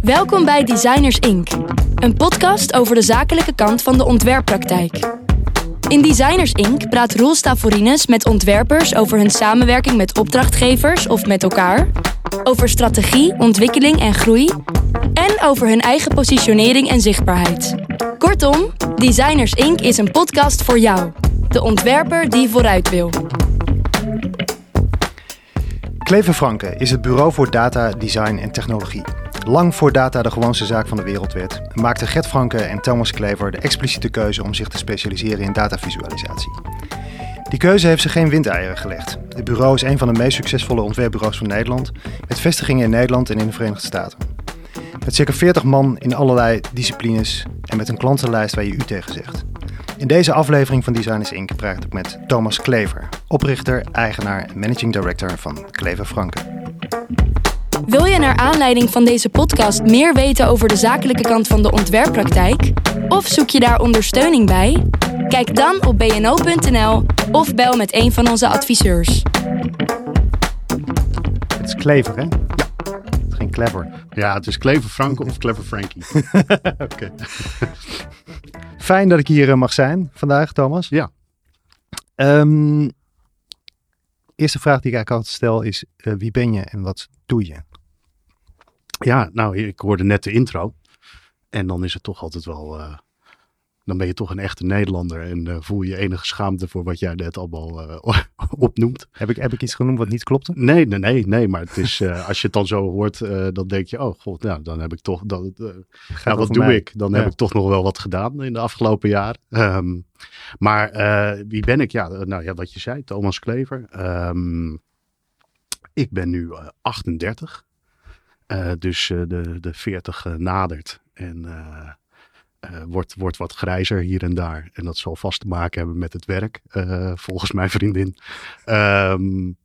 Welkom bij Designers Inc., een podcast over de zakelijke kant van de ontwerppraktijk. In Designers Inc. praat Roel Stavorines met ontwerpers over hun samenwerking met opdrachtgevers of met elkaar, over strategie, ontwikkeling en groei en over hun eigen positionering en zichtbaarheid. Kortom, Designers Inc. is een podcast voor jou, de ontwerper die vooruit wil. Klever Franke is het bureau voor data, design en technologie. Lang voor data de gewoonste zaak van de wereld werd, maakten Gert Franke en Thomas Klever de expliciete keuze om zich te specialiseren in datavisualisatie. Die keuze heeft ze geen windeieren gelegd. Het bureau is een van de meest succesvolle ontwerpbureaus van Nederland, met vestigingen in Nederland en in de Verenigde Staten. Met circa 40 man in allerlei disciplines en met een klantenlijst waar je u tegen zegt. In deze aflevering van Designers Inc. praat ik met Thomas Klever, oprichter, eigenaar en managing director van Klever Franke. Wil je naar aanleiding van deze podcast meer weten over de zakelijke kant van de ontwerppraktijk? Of zoek je daar ondersteuning bij? Kijk dan op bno.nl of bel met een van onze adviseurs. Het is Klever, hè? Ja. Clever. Ja, het is Klever Franke of Clever Frankie. Oké. Fijn dat ik hier eh, mag zijn vandaag, Thomas. Ja. Ehm, eerste vraag die ik eigenlijk altijd stel is: uh, wie ben je en wat doe je? Ja, nou, ik hoorde net de intro. En dan is het toch altijd wel. Dan ben je toch een echte Nederlander en uh, voel je enige schaamte voor wat jij net allemaal uh, opnoemt. Heb ik, heb ik iets genoemd wat niet klopte? Nee, nee, nee, nee maar het is, als je het dan zo hoort, dan denk je, oh god, nou, dan heb ik toch, dan, nou, wat doe mij. ik? Dan ja. heb ik toch nog wel wat gedaan in de afgelopen jaar. Um, maar wie ben ik? Ja, nou ja, wat je zei, Thomas Klever. Um, ik ben nu 38. Uh, dus de, de 40 uh, nadert en wordt, wordt wat grijzer hier en daar. En dat zal vast te maken hebben met het werk, volgens mijn vriendin. Um,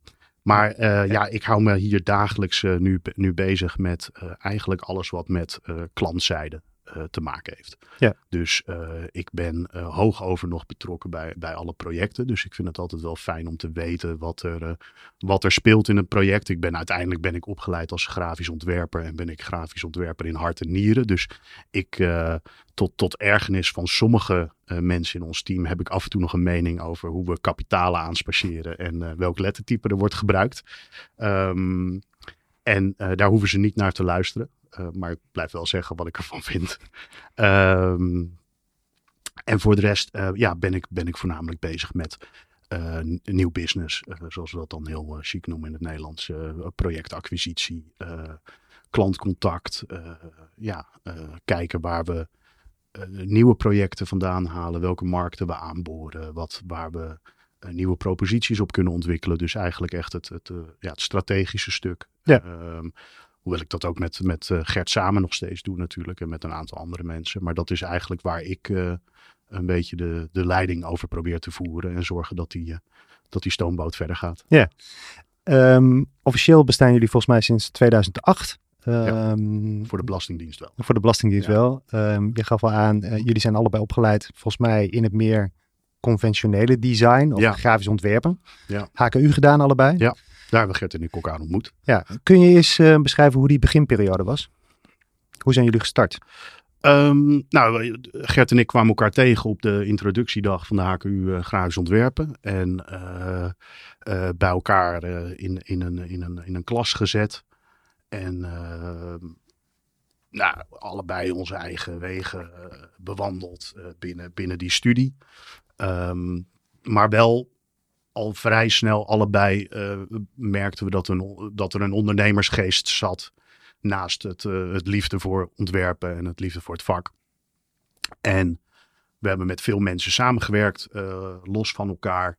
maar ja, ik hou me hier dagelijks nu, nu bezig met eigenlijk alles wat met klantzijde te maken heeft. Ja. Dus uh, ik ben uh, hoog over nog betrokken bij, bij alle projecten. Dus ik vind het altijd wel fijn om te weten wat er, uh, wat er speelt in een project. Ik ben uiteindelijk ben ik opgeleid als grafisch ontwerper en ben ik grafisch ontwerper in hart en nieren. Dus ik tot, tot ergernis van sommige mensen in ons team heb ik af en toe nog een mening over hoe we kapitalen aanspaceren en welk lettertype er wordt gebruikt. Um, en daar hoeven ze niet naar te luisteren. Uh, maar ik blijf wel zeggen wat ik ervan vind. Um, en voor de rest uh, ja, ben, ik, ben ik voornamelijk bezig met uh, nieuw business. zoals we dat dan heel chic noemen in het Nederlands. projectacquisitie, klantcontact. ja, kijken waar we nieuwe projecten vandaan halen. Welke markten we aanboren. Wat, waar we nieuwe proposities op kunnen ontwikkelen. Dus eigenlijk echt het, het, ja, het strategische stuk. Ja. Um, Hoewel ik dat ook met, met uh, Gert samen nog steeds doe natuurlijk. En met een aantal andere mensen. Maar dat is eigenlijk waar ik uh, een beetje de, de leiding over probeer te voeren. En zorgen dat die, uh, dat die stoomboot verder gaat. Ja. Um, officieel bestaan jullie volgens mij sinds 2008. Ja, um, voor de Belastingdienst wel. Voor de Belastingdienst ja. wel. Um, je gaf al aan, jullie zijn allebei opgeleid volgens mij in het meer conventionele design of ja. grafisch ontwerpen. Ja. HKU gedaan allebei. Ja. Daar hebben we Gert en ik elkaar ontmoet. Ja, kun je eens uh, beschrijven hoe die beginperiode was? Hoe zijn jullie gestart? Um, nou, Gert en ik kwamen elkaar tegen op de introductiedag van de HKU uh, Grafisch Ontwerpen. En uh, bij elkaar in, in, een, in, een, in een klas gezet. En nou, allebei onze eigen wegen bewandeld binnen, binnen die studie. Um, maar wel al vrij snel allebei uh, merkten we dat, een, dat er een ondernemersgeest zat. Naast het, uh, het liefde voor ontwerpen en het liefde voor het vak. En we hebben met veel mensen samengewerkt, uh, los van elkaar.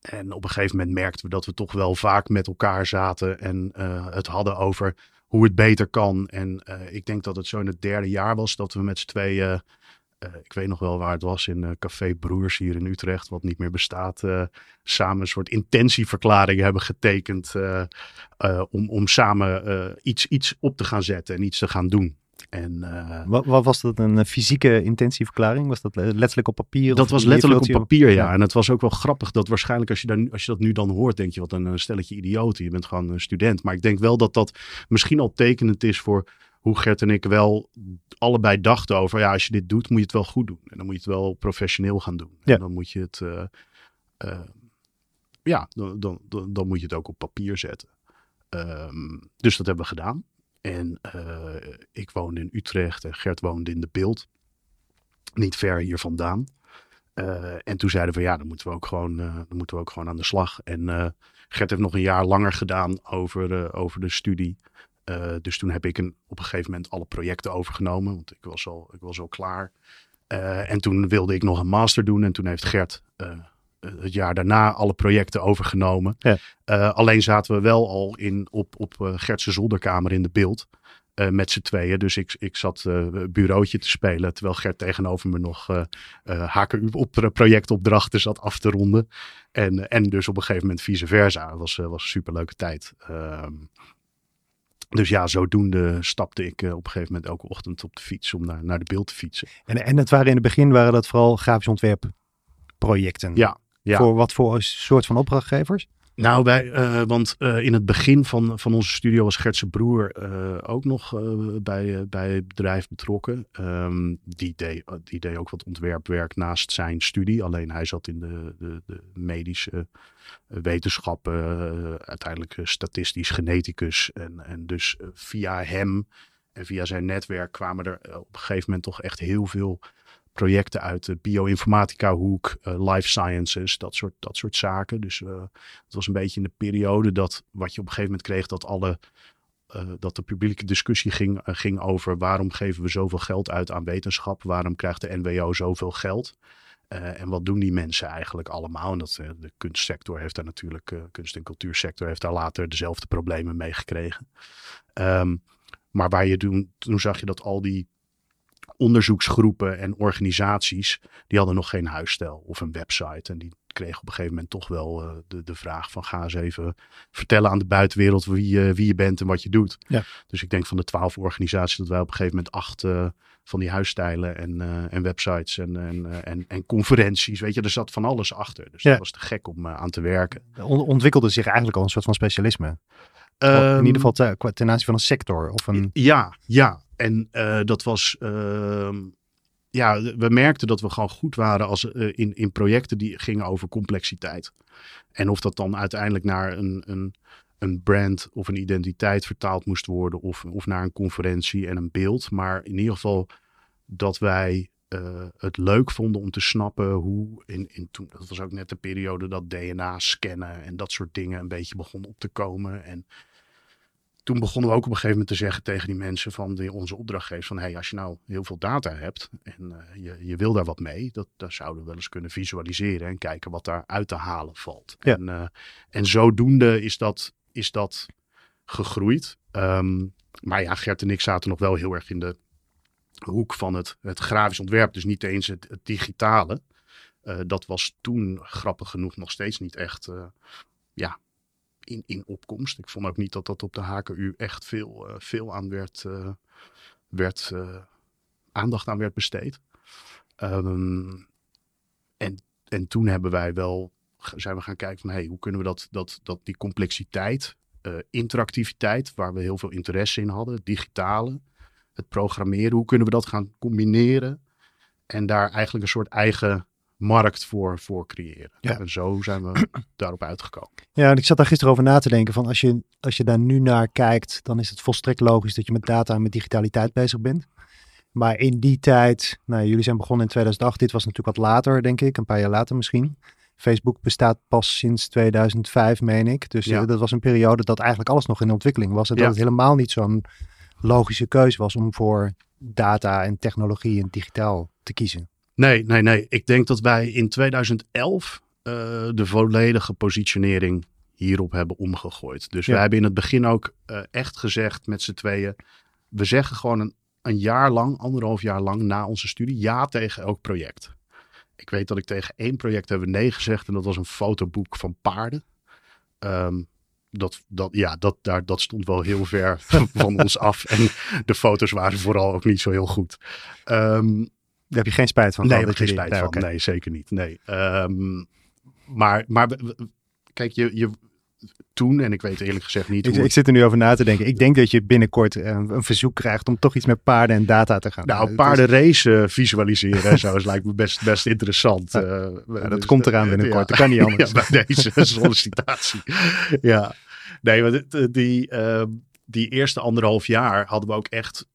En op een gegeven moment merkten we dat we toch wel vaak met elkaar zaten en het hadden over hoe het beter kan. En ik denk dat het zo in het derde jaar was dat we met z'n tweeën ik weet nog wel waar het was in uh, Café Broers hier in Utrecht, wat niet meer bestaat, uh, samen een soort intentieverklaring hebben getekend om, om samen iets, iets op te gaan zetten en iets te gaan doen. En, uh, wat, wat, was dat, een fysieke intentieverklaring? Was dat letterlijk op papier? Dat was letterlijk op papier, ja. En het was ook wel grappig dat waarschijnlijk als je, dan, als je dat nu dan hoort, denk je wat een stelletje idioten. Je bent gewoon een student. Maar ik denk wel dat dat misschien al tekenend is voor hoe Gert en ik wel allebei dachten over, ja, als je dit doet, moet je het wel goed doen. En dan moet je het wel professioneel gaan doen. Ja. En dan moet je het, uh, uh, ja, dan, dan, dan, moet je het ook op papier zetten. Um, dus dat hebben we gedaan. En uh, ik woonde in Utrecht en Gert woonde in de Beeld. Niet ver hier vandaan. en toen zeiden we, ja, dan moeten we ook gewoon, dan moeten we ook gewoon aan de slag. En Gert heeft nog een jaar langer gedaan over, over de studie. Uh, dus toen heb ik een, op een gegeven moment alle projecten overgenomen, want ik was al, ik was al klaar. Uh, en toen wilde ik nog een master doen en toen heeft Gert uh, het jaar daarna alle projecten overgenomen. Ja. alleen zaten we wel al in, op, op Gertse zolderkamer in de beeld. met z'n tweeën. Dus ik, ik zat bureautje te spelen. Terwijl Gert tegenover me nog HKU op projectopdrachten zat af te ronden. En, en dus op een gegeven moment vice versa. Het was, was een superleuke tijd. Dus ja, zodoende stapte ik eh, op een gegeven moment elke ochtend op de fiets om naar, naar de beeld te fietsen. En, en het waren in het begin waren dat vooral grafisch ontwerpprojecten. Ja, ja. Voor wat voor soort van opdrachtgevers? Nou, wij, uh, want uh, in het begin van, van onze studio was Gertse broer uh, ook nog bij, bij het bedrijf betrokken. Um, die, deed, die deed ook wat ontwerpwerk naast zijn studie. Alleen hij zat in de, de, de medische wetenschappen, uiteindelijk statistisch geneticus. En, en dus via hem en via zijn netwerk kwamen er op een gegeven moment toch echt heel veel projecten uit de bioinformatica hoek, uh, life sciences, dat soort, dat soort zaken. Dus uh, het was een beetje in de periode dat wat je op een gegeven moment kreeg dat alle uh, dat de publieke discussie ging, ging over waarom geven we zoveel geld uit aan wetenschap? Waarom krijgt de NWO zoveel geld? en wat doen die mensen eigenlijk allemaal? En dat, de kunstsector heeft daar natuurlijk, kunst- en cultuursector heeft daar later dezelfde problemen mee gekregen. Um, maar waar je toen, toen zag je dat al die onderzoeksgroepen en organisaties, die hadden nog geen huisstijl of een website. En die kregen op een gegeven moment toch wel uh, de, de vraag van ga eens even vertellen aan de buitenwereld wie, uh, wie je bent en wat je doet. Ja. Dus ik denk van de twaalf organisaties dat wij op een gegeven moment acht uh, van die huisstijlen en, en websites en, en, en, en, conferenties, weet je, er zat van alles achter. Dus ja. dat was te gek om aan te werken. ontwikkelde zich eigenlijk al een soort van specialisme. In ieder ehm, geval ten, ten aanzien van een sector of een... Ja, ja. En uh, dat was. Uh, ja, we merkten dat we gewoon goed waren als, uh, in, in projecten die gingen over complexiteit. En of dat dan uiteindelijk naar een, een, een brand of een identiteit vertaald moest worden, of, of naar een conferentie en een beeld. Maar in ieder geval dat wij uh, het leuk vonden om te snappen hoe. In, in toen, dat was ook net de periode dat DNA scannen en dat soort dingen een beetje begon op te komen. En toen begonnen we ook op een gegeven moment te zeggen tegen die mensen van die, onze opdrachtgevers van hey, als je nou heel veel data hebt en uh, je, je wil daar wat mee, dat, dat zouden we wel eens kunnen visualiseren en kijken wat daar uit te halen valt. Ja. En, uh, en zodoende is dat, is dat gegroeid. Um, maar ja, Gert en ik zaten nog wel heel erg in de hoek van het, het grafisch ontwerp, dus niet eens het, het digitale. Uh, dat was toen grappig genoeg nog steeds niet echt ja, in, in opkomst. Ik vond ook niet dat dat op de HKU echt veel, uh, veel aan werd, uh, werd uh, aandacht aan werd besteed. Um, en, en toen hebben wij wel, zijn we gaan kijken van hey, hoe kunnen we dat, dat, dat die complexiteit, interactiviteit, waar we heel veel interesse in hadden, digitale, het programmeren, hoe kunnen we dat gaan combineren en daar eigenlijk een soort eigen markt voor, voor creëren. Ja. En zo zijn we daarop uitgekomen. Ja, en ik zat daar gisteren over na te denken. Van als, je, als je daar nu naar kijkt, dan is het volstrekt logisch dat je met data en met digitaliteit bezig bent. Maar in die tijd, nou, jullie zijn begonnen in 2008. Dit was natuurlijk wat later, denk ik, een paar jaar later misschien. Facebook bestaat pas sinds 2005, meen ik. Dus ja. dat was een periode dat eigenlijk alles nog in ontwikkeling was. En dat het helemaal niet zo'n logische keuze was om voor data en technologie en digitaal te kiezen. Nee, nee, nee. Ik denk dat wij in 2011 uh, de volledige positionering hierop hebben omgegooid. Dus ja. wij hebben in het begin ook uh, echt gezegd met z'n tweeën. We zeggen gewoon een, een jaar lang, anderhalf jaar lang na onze studie, ja tegen elk project. Ik weet dat ik tegen één project hebben nee gezegd en dat was een fotoboek van paarden. Um, dat, dat, ja, dat, daar, dat stond wel heel ver van ons af. En de foto's waren vooral ook niet zo heel goed. Um, daar heb je geen spijt van? Nee, heb ik geen spijt van. Nee, zeker niet. Nee. Um, maar, maar kijk, je, je, toen, en ik weet eerlijk gezegd niet. Ik, ik, zit er nu over na te denken. Ik denk dat je binnenkort een, een verzoek krijgt om toch iets met paarden en data te gaan. Nou, paardenrace visualiseren zo is lijkt me best, best interessant. Ja, uh, dat komt eraan binnenkort. Dat kan niet anders. Ja, bij deze sollicitatie. ja, nee, maar die, uh, die eerste anderhalf jaar hadden we ook echt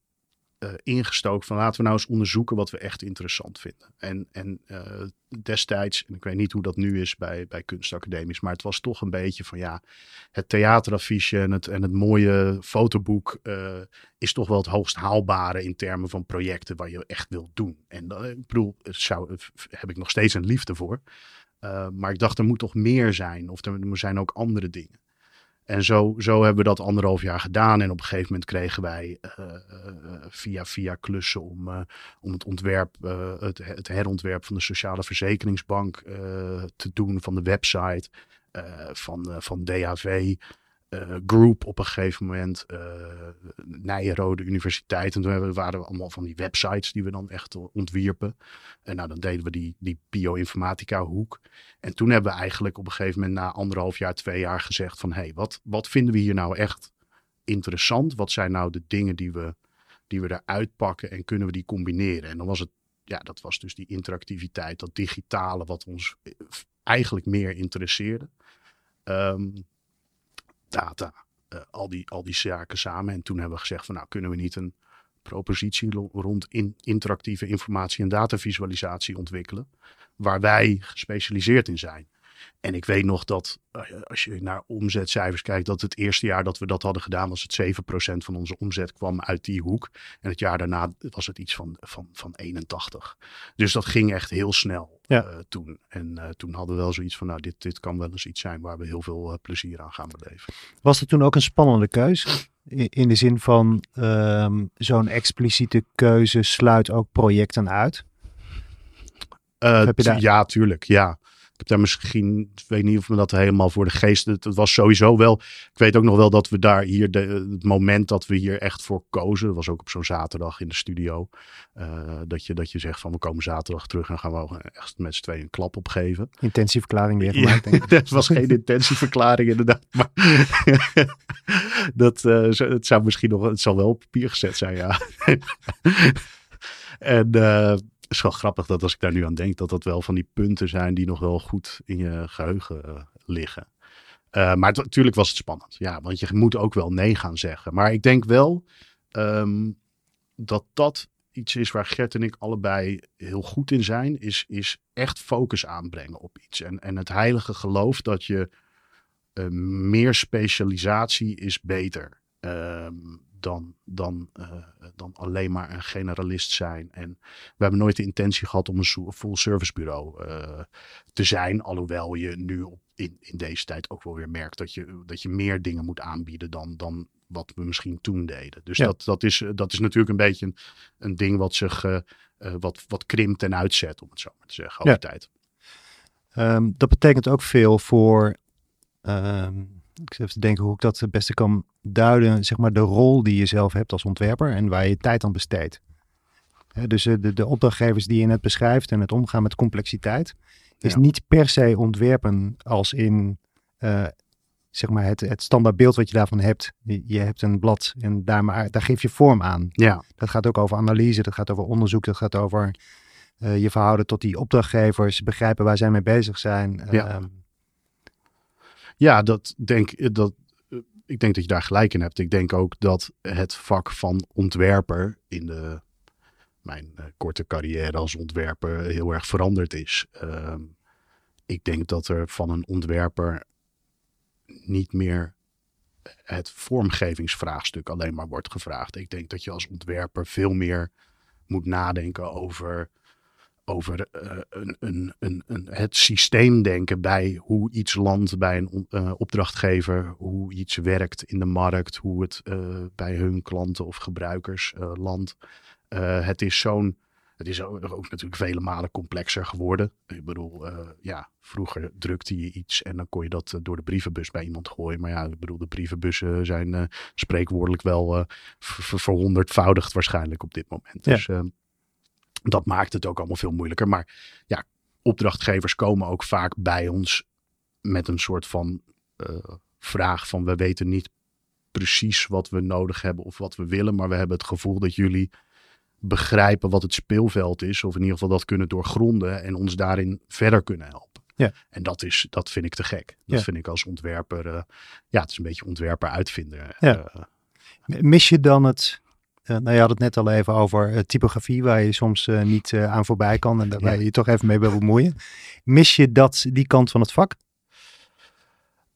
uh, ingestoken van laten we nou eens onderzoeken wat we echt interessant vinden. En, en uh, destijds, en ik weet niet hoe dat nu is bij, bij kunstacademies, maar het was toch een beetje van ja, het theateraffiche en het, en het mooie fotoboek uh, is toch wel het hoogst haalbare in termen van projecten waar je echt wilt doen. En ik bedoel, zou, heb ik nog steeds een liefde voor. maar ik dacht, er moet toch meer zijn of er, er zijn ook andere dingen. En zo, zo hebben we dat anderhalf jaar gedaan. En op een gegeven moment kregen wij uh, via, via klussen om, om het ontwerp, het, het, herontwerp van de Sociale Verzekeringsbank te doen, van de website, van, van DHV uh, Group op een gegeven moment, uh, Nijrode Universiteit. En toen waren we allemaal van die websites die we dan echt ontwierpen. En nou, dan deden we die, die bioinformatica hoek. En toen hebben we eigenlijk op een gegeven moment na anderhalf jaar, twee jaar gezegd van... hé, hey, wat, wat vinden we hier nou echt interessant? Wat zijn nou de dingen die we, die we eruit pakken en kunnen we die combineren? En dan was het, ja, dat was dus die interactiviteit, dat digitale wat ons eh, eigenlijk meer interesseerde. Um, data, uh, al, die, al die zaken samen. En toen hebben we gezegd van nou kunnen we niet een propositie rond in, interactieve informatie en datavisualisatie ontwikkelen. Waar wij gespecialiseerd in zijn. En ik weet nog dat eh, als je naar omzetcijfers kijkt, dat het eerste jaar dat we dat hadden gedaan, was het 7% van onze omzet kwam uit die hoek. En het jaar daarna was het iets van, van, van 81. Dus dat ging echt heel snel uh, toen. En uh, toen hadden we wel zoiets van, nou, dit, dit kan wel eens iets zijn waar we heel veel plezier aan gaan beleven. Was er toen ook een spannende keuze? In de zin van um, zo'n expliciete keuze sluit ook projecten uit? Ja, tuurlijk. Ja heb daar misschien, ik weet niet of me dat helemaal voor de geest. Het, was sowieso wel. Ik weet ook nog wel dat we daar hier, de, het moment dat we hier echt voor kozen, was ook op zo'n zaterdag in de studio. Uh, dat, je, dat je zegt van we komen zaterdag terug en gaan we echt met z'n tweeën een klap opgeven. Intentieverklaring weer gemaakt, denk ik. Het was geen intentieverklaring inderdaad. Maar dat, uh, het zou misschien nog, het zal wel op papier gezet zijn, ja. en uh, is wel grappig dat als ik daar nu aan denk, dat dat wel van die punten zijn die nog wel goed in je geheugen uh, liggen. Uh, maar natuurlijk was het spannend. Ja, want je moet ook wel nee gaan zeggen. Maar ik denk wel um, dat dat iets is waar Gert en ik allebei heel goed in zijn. Is, is echt focus aanbrengen op iets. En, en het heilige geloof dat je uh, meer specialisatie is beter. Um, dan, dan, uh, dan alleen maar een generalist zijn. En we hebben nooit de intentie gehad om een full service bureau uh, te zijn. Alhoewel je nu op, in, in deze tijd ook wel weer merkt dat je, dat je meer dingen moet aanbieden dan, dan wat we misschien toen deden. Dus dat, dat, is, dat is natuurlijk een beetje een, een ding wat zich uh, wat, wat krimpt en uitzet, om het zo maar te zeggen, over ja. tijd. Um, dat betekent ook veel voor um ik zit even te denken hoe ik dat het beste kan duiden, zeg maar de rol die je zelf hebt als ontwerper en waar je tijd aan besteedt. dus eh, de, de opdrachtgevers die je net beschrijft en het omgaan met complexiteit, is niet per se ontwerpen als in uh, zeg maar het, het standaard beeld wat je daarvan hebt. Je, hebt een blad en daar, maar, daar geef je vorm aan. Ja. Dat gaat ook over analyse, dat gaat over onderzoek, dat gaat over uh, je verhouden tot die opdrachtgevers, begrijpen waar zij mee bezig zijn. Ja. Ehm, ja, dat denk, eh, dat, eh, ik denk dat je daar gelijk in hebt. Ik denk ook dat het vak van ontwerper in de, mijn uh, korte carrière als ontwerper heel erg veranderd is. Uh, ik denk dat er van een ontwerper niet meer het vormgevingsvraagstuk alleen maar wordt gevraagd. Ik denk dat je als ontwerper veel meer moet nadenken over over uh, een, een, een, een, het systeem denken bij hoe iets landt bij een uh, opdrachtgever, hoe iets werkt in de markt, hoe het uh, bij hun klanten of gebruikers landt. het is zo'n Het is ook, ook, natuurlijk vele malen complexer geworden. Ik bedoel, ja, vroeger drukte je iets en dan kon je dat door de brievenbus bij iemand gooien. Maar ja, ik bedoel, de brievenbussen zijn spreekwoordelijk wel verhonderdvoudigd waarschijnlijk op dit moment. Ja. Dus ehm, dat maakt het ook allemaal veel moeilijker. Maar ja, opdrachtgevers komen ook vaak bij ons met een soort van vraag van we weten niet precies wat we nodig hebben of wat we willen, maar we hebben het gevoel dat jullie begrijpen wat het speelveld is, of in ieder geval dat kunnen doorgronden en ons daarin verder kunnen helpen. Ja. En dat, is, dat vind ik te gek. Dat vind ik als ontwerper, uh, ja, het is een beetje ontwerper uitvinder. Ja. Uh, Mis je dan het, nou je had het net al even over typografie, waar je soms niet aan voorbij kan en daar ja. je je toch even mee wil bemoeien. Mis je dat, die kant van het vak?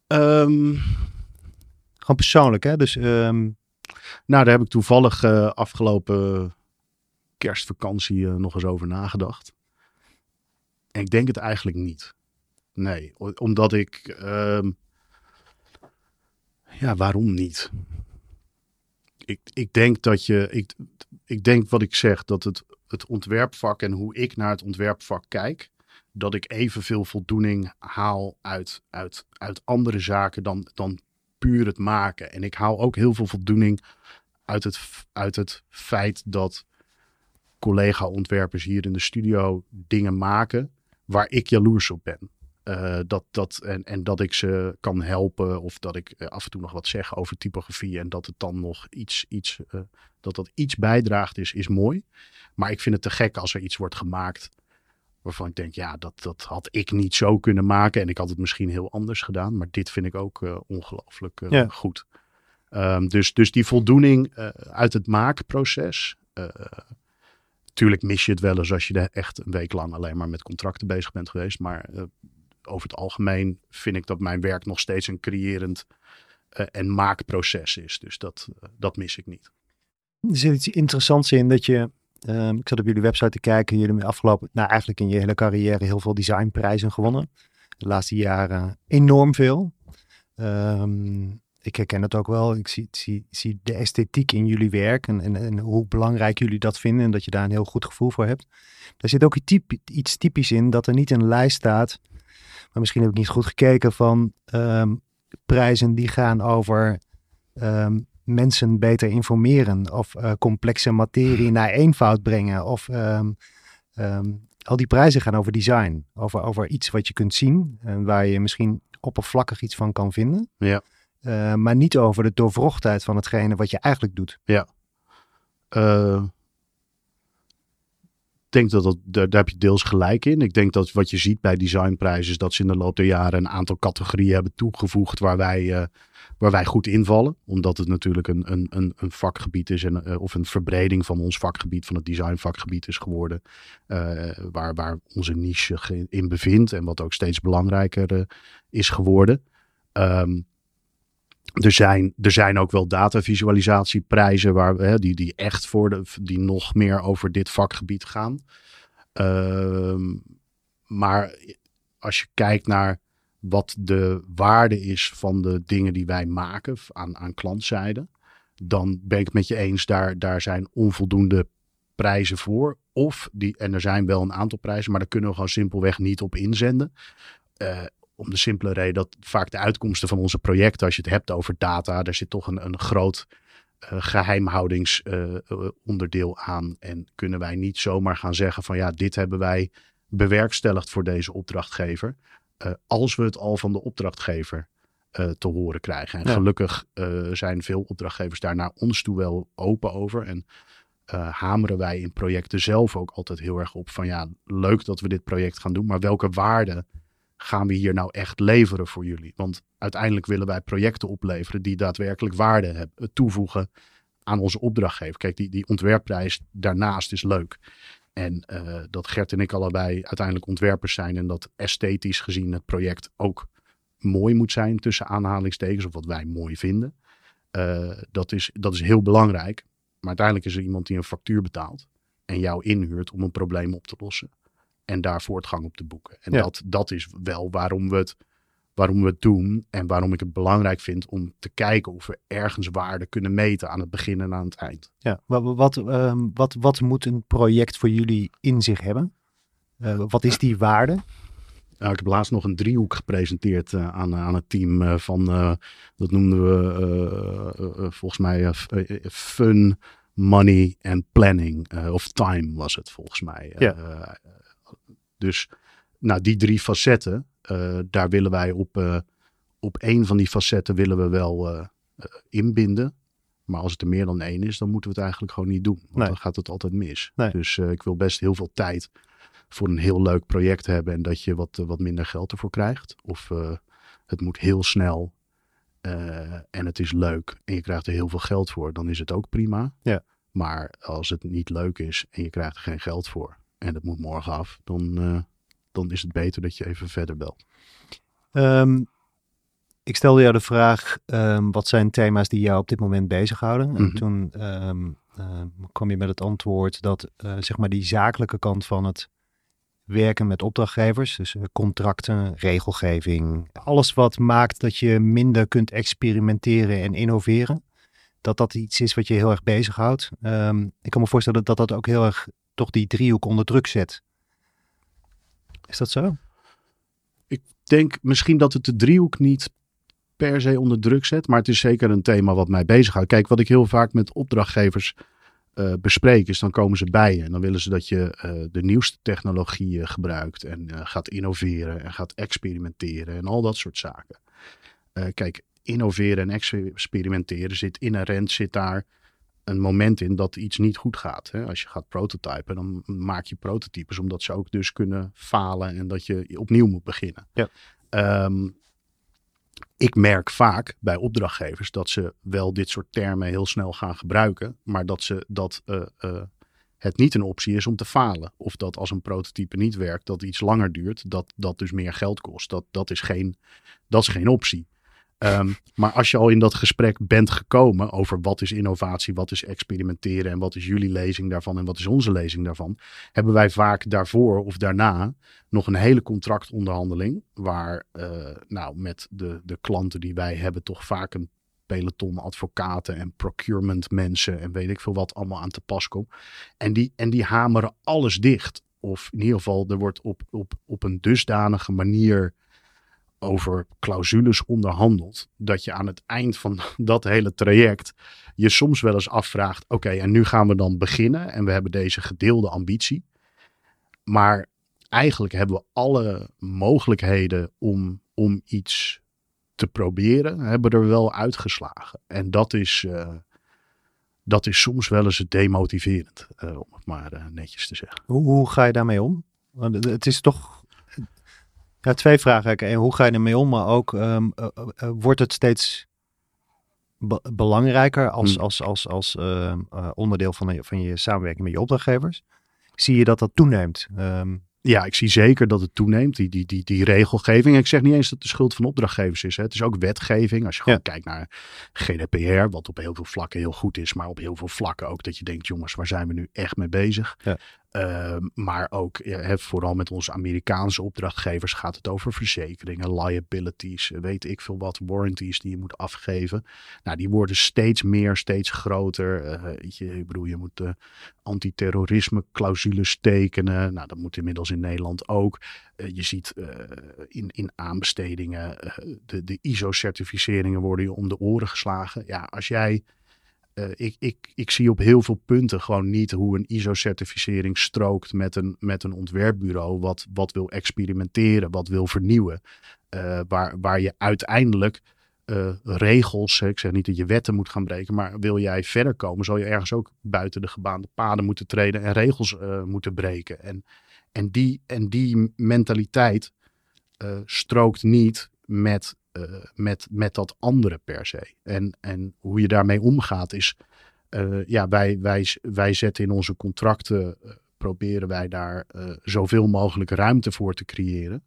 Um, Gewoon persoonlijk, hè? Dus, um... Nou, daar heb ik toevallig afgelopen kerstvakantie uh, nog eens over nagedacht. En ik denk het eigenlijk niet. Nee, omdat ik. Uh, ja, waarom niet? Ik, ik denk dat je. Ik, ik denk wat ik zeg, dat het, het ontwerpvak en hoe ik naar het ontwerpvak kijk. Dat ik evenveel voldoening haal uit, uit, uit andere zaken dan, dan puur het maken. En ik haal ook heel veel voldoening uit het, uit het feit dat collega-ontwerpers hier in de studio dingen maken waar ik jaloers op ben. Uh, dat, dat, en, en dat ik ze kan helpen of dat ik uh, af en toe nog wat zeg over typografie en dat het dan nog iets, iets uh, dat dat iets bijdraagt is, is mooi. Maar ik vind het te gek als er iets wordt gemaakt waarvan ik denk, ja, dat, dat had ik niet zo kunnen maken en ik had het misschien heel anders gedaan. Maar dit vind ik ook ongelooflijk ja. goed. Um, dus, dus die voldoening uit het maakproces, Tuurlijk mis je het wel eens als je er echt een week lang alleen maar met contracten bezig bent geweest. Maar uh, over het algemeen vind ik dat mijn werk nog steeds een creërend uh, en maakproces is. Dus dat, uh, dat mis ik niet. Er zit iets interessants in dat je. Ehm, ik zat op jullie website te kijken. Jullie hebben afgelopen, nou eigenlijk in je hele carrière heel veel designprijzen gewonnen. De laatste jaren enorm veel. Um, ik herken het ook wel. Ik zie, zie, zie de esthetiek in jullie werk en, en, en, hoe belangrijk jullie dat vinden en dat je daar een heel goed gevoel voor hebt. Er zit ook iets typisch in dat er niet een lijst staat, maar misschien heb ik niet goed gekeken van um, prijzen die gaan over um, mensen beter informeren of uh, complexe materie naar eenvoud brengen of um, al die prijzen gaan over design, over, over iets wat je kunt zien en waar je misschien oppervlakkig iets van kan vinden. Ja. Uh, maar niet over de doorvrochtheid van hetgene wat je eigenlijk doet. Ja. Uh, ik denk dat, dat daar, daar, heb je deels gelijk in. Ik denk dat wat je ziet bij designprijzen is dat ze in de loop der jaren een aantal categorieën hebben toegevoegd waar wij, uh, waar wij goed invallen. Omdat het natuurlijk een, een, een, een vakgebied is en, of een verbreding van ons vakgebied, van het designvakgebied is geworden. waar, waar onze niche in bevindt en wat ook steeds belangrijker is geworden. Um, er zijn, er zijn ook wel datavisualisatieprijzen waar, hè, die, die echt voor de, die nog meer over dit vakgebied gaan. Uh, maar als je kijkt naar wat de waarde is van de dingen die wij maken aan, aan klantzijde, dan ben ik het met je eens, daar, daar zijn onvoldoende prijzen voor. Of die, en er zijn wel een aantal prijzen, maar daar kunnen we gewoon simpelweg niet op inzenden. Uh, om de simpele reden dat vaak de uitkomsten van onze projecten, als je het hebt over data, daar zit toch een, een groot uh, geheimhoudingsonderdeel uh, aan. En kunnen wij niet zomaar gaan zeggen van ja, dit hebben wij bewerkstelligd voor deze opdrachtgever. Uh, als we het al van de opdrachtgever te horen krijgen. En ja. gelukkig zijn veel opdrachtgevers daar naar ons toe wel open over. En hameren wij in projecten zelf ook altijd heel erg op van ja, leuk dat we dit project gaan doen, maar welke waarde gaan we hier nou echt leveren voor jullie? Want uiteindelijk willen wij projecten opleveren die daadwerkelijk waarde hebben, toevoegen aan onze opdrachtgever. Kijk, die, die ontwerpprijs daarnaast is leuk. En uh, dat Gert en ik allebei uiteindelijk ontwerpers zijn en dat esthetisch gezien het project ook mooi moet zijn tussen aanhalingstekens of wat wij mooi vinden. Uh, dat, is, dat is heel belangrijk. Maar uiteindelijk is er iemand die een factuur betaalt en jou inhuurt om een probleem op te lossen en daar voortgang op te boeken. En dat, dat is wel waarom we het waarom we het doen en waarom ik het belangrijk vind om te kijken of we ergens waarde kunnen meten aan het begin en aan het eind. Ja, wat, wat, ehm, wat, wat moet een project voor jullie in zich hebben? Uh, wat is die waarde? Nou, ik heb laatst nog een driehoek gepresenteerd uh, aan, aan het team van, dat noemden we volgens mij fun, money en planning. of time was het volgens mij. Ja. Dus nou, die drie facetten, daar willen wij op, op één van die facetten willen we wel inbinden. Maar als het er meer dan één is, dan moeten we het eigenlijk gewoon niet doen. Want nee. dan gaat het altijd mis. Nee. Dus ik wil best heel veel tijd voor een heel leuk project hebben en dat je wat, wat minder geld ervoor krijgt. Of uh, het moet heel snel uh, en het is leuk en je krijgt er heel veel geld voor, dan is het ook prima. Ja. Maar als het niet leuk is en je krijgt er geen geld voor en het moet morgen af, dan, uh, dan is het beter dat je even verder belt. Um, ik stelde jou de vraag, um, wat zijn thema's die jou op dit moment bezighouden? Mm -hmm. En toen um, kwam je met het antwoord dat zeg maar die zakelijke kant van het werken met opdrachtgevers, dus contracten, regelgeving, alles wat maakt dat je minder kunt experimenteren en innoveren, dat dat iets is wat je heel erg bezighoudt. Um, ik kan me voorstellen dat dat ook heel erg toch die driehoek onder druk zet. Is dat zo? Ik denk misschien dat het de driehoek niet per se onder druk zet, maar het is zeker een thema wat mij bezighoudt. Kijk, wat ik heel vaak met opdrachtgevers uh, bespreek, is dan komen ze bij je en dan willen ze dat je uh, de nieuwste technologieën gebruikt en gaat innoveren en gaat experimenteren en al dat soort zaken. kijk, innoveren en experimenteren zit inherent, zit daar een moment in dat iets niet goed gaat. Hè? Als je gaat prototypen, dan maak je prototypes omdat ze ook dus kunnen falen en dat je opnieuw moet beginnen. Ja. Um, ik merk vaak bij opdrachtgevers dat ze wel dit soort termen heel snel gaan gebruiken, maar dat, ze, dat uh, uh, het niet een optie is om te falen. Of dat als een prototype niet werkt, dat iets langer duurt, dat dat dus meer geld kost. Dat, dat, is, geen, dat is geen optie. Um, maar als je al in dat gesprek bent gekomen over wat is innovatie, wat is experimenteren en wat is jullie lezing daarvan en wat is onze lezing daarvan, hebben wij vaak daarvoor of daarna nog een hele contractonderhandeling waar uh, nou, met de, de klanten die wij hebben toch vaak een peloton advocaten en procurement mensen en weet ik veel wat allemaal aan te pas komt. En die, en die hameren alles dicht. Of in ieder geval, er wordt op, op, op een dusdanige manier over clausules onderhandeld, dat je aan het eind van dat hele traject je soms wel eens afvraagt: oké, en nu gaan we dan beginnen en we hebben deze gedeelde ambitie. Maar eigenlijk hebben we alle mogelijkheden om, om iets te proberen, hebben er wel uitgeslagen. En dat is, uh, dat is soms wel eens demotiverend, uh, om het maar uh, netjes te zeggen. Hoe, hoe ga je daarmee om? Want het is toch ja, twee vragen. En hoe ga je ermee om? Maar ook, um, uh, uh, wordt het steeds be belangrijker als, hmm. als, als, als uh, onderdeel van, de, van je samenwerking met je opdrachtgevers? Zie je dat dat toeneemt? Um, ja, ik zie zeker dat het toeneemt, die, die, die, die regelgeving. Ik zeg niet eens dat het de schuld van opdrachtgevers is. Hè. Het is ook wetgeving. Als je gewoon ja. kijkt naar GDPR, wat op heel veel vlakken heel goed is, maar op heel veel vlakken ook dat je denkt, jongens, waar zijn we nu echt mee bezig? Ja. Uh, maar ook, vooral met onze Amerikaanse opdrachtgevers gaat het over verzekeringen, liabilities, weet ik veel wat, warranties die je moet afgeven. Nou, die worden steeds meer, steeds groter. Uh, je, ik bedoel, je moet uh, antiterrorisme clausules tekenen. Nou, dat moet inmiddels in Nederland ook. Je ziet in, in aanbestedingen de, de ISO-certificeringen worden je om de oren geslagen. Ja, als jij. Ik, ik, ik zie op heel veel punten gewoon niet hoe een ISO-certificering strookt met een, met een ontwerpbureau wat, wat wil experimenteren, wat wil vernieuwen. waar, waar je uiteindelijk uh, regels. Ik zeg niet dat je wetten moet gaan breken, maar wil jij verder komen, zal je ergens ook buiten de gebaande paden moeten treden en regels moeten breken. En, en, die, en die mentaliteit strookt niet met, met, met dat andere per se. En, en hoe je daarmee omgaat is, ja, wij, wij, wij zetten in onze contracten, proberen wij daar zoveel mogelijk ruimte voor te creëren.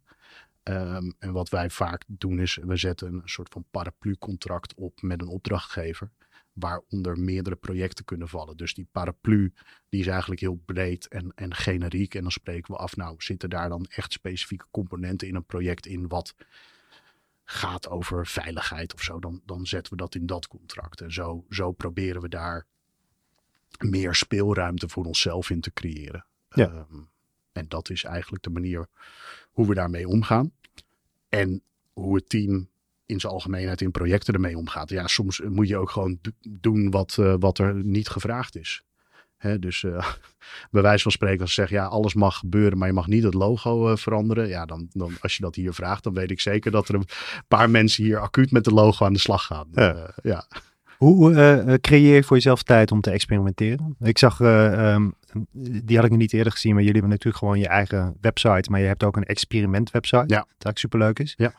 Um, en wat wij vaak doen is, we zetten een soort van paraplu-contract op met een opdrachtgever, waaronder meerdere projecten kunnen vallen. Dus die paraplu, die is eigenlijk heel breed en, en generiek. En dan spreken we af, nou, zitten daar dan echt specifieke componenten in een project in wat gaat over veiligheid of zo, dan, dan zetten we dat in dat contract. En zo, zo proberen we daar meer speelruimte voor onszelf in te creëren. Ja. Ehm, en dat is eigenlijk de manier hoe we daarmee omgaan. En hoe het team in zijn algemeenheid in projecten ermee omgaat. Ja, soms moet je ook gewoon do- doen wat, eh, wat er niet gevraagd is. Hè, dus eh, bij wijze van spreken, als ze zeggen, ja, alles mag gebeuren, maar je mag niet het logo eh, veranderen. Ja, dan, dan, als je dat hier vraagt, dan weet ik zeker dat er een paar mensen hier acuut met de logo aan de slag gaan. Ja. Eh, ja. Hoe creëer je voor jezelf tijd om te experimenteren? Ik zag, eh, ehm, die had ik nog niet eerder gezien, maar jullie hebben natuurlijk gewoon je eigen website, maar je hebt ook een experiment website, Ja. dat eigenlijk superleuk is. Ja.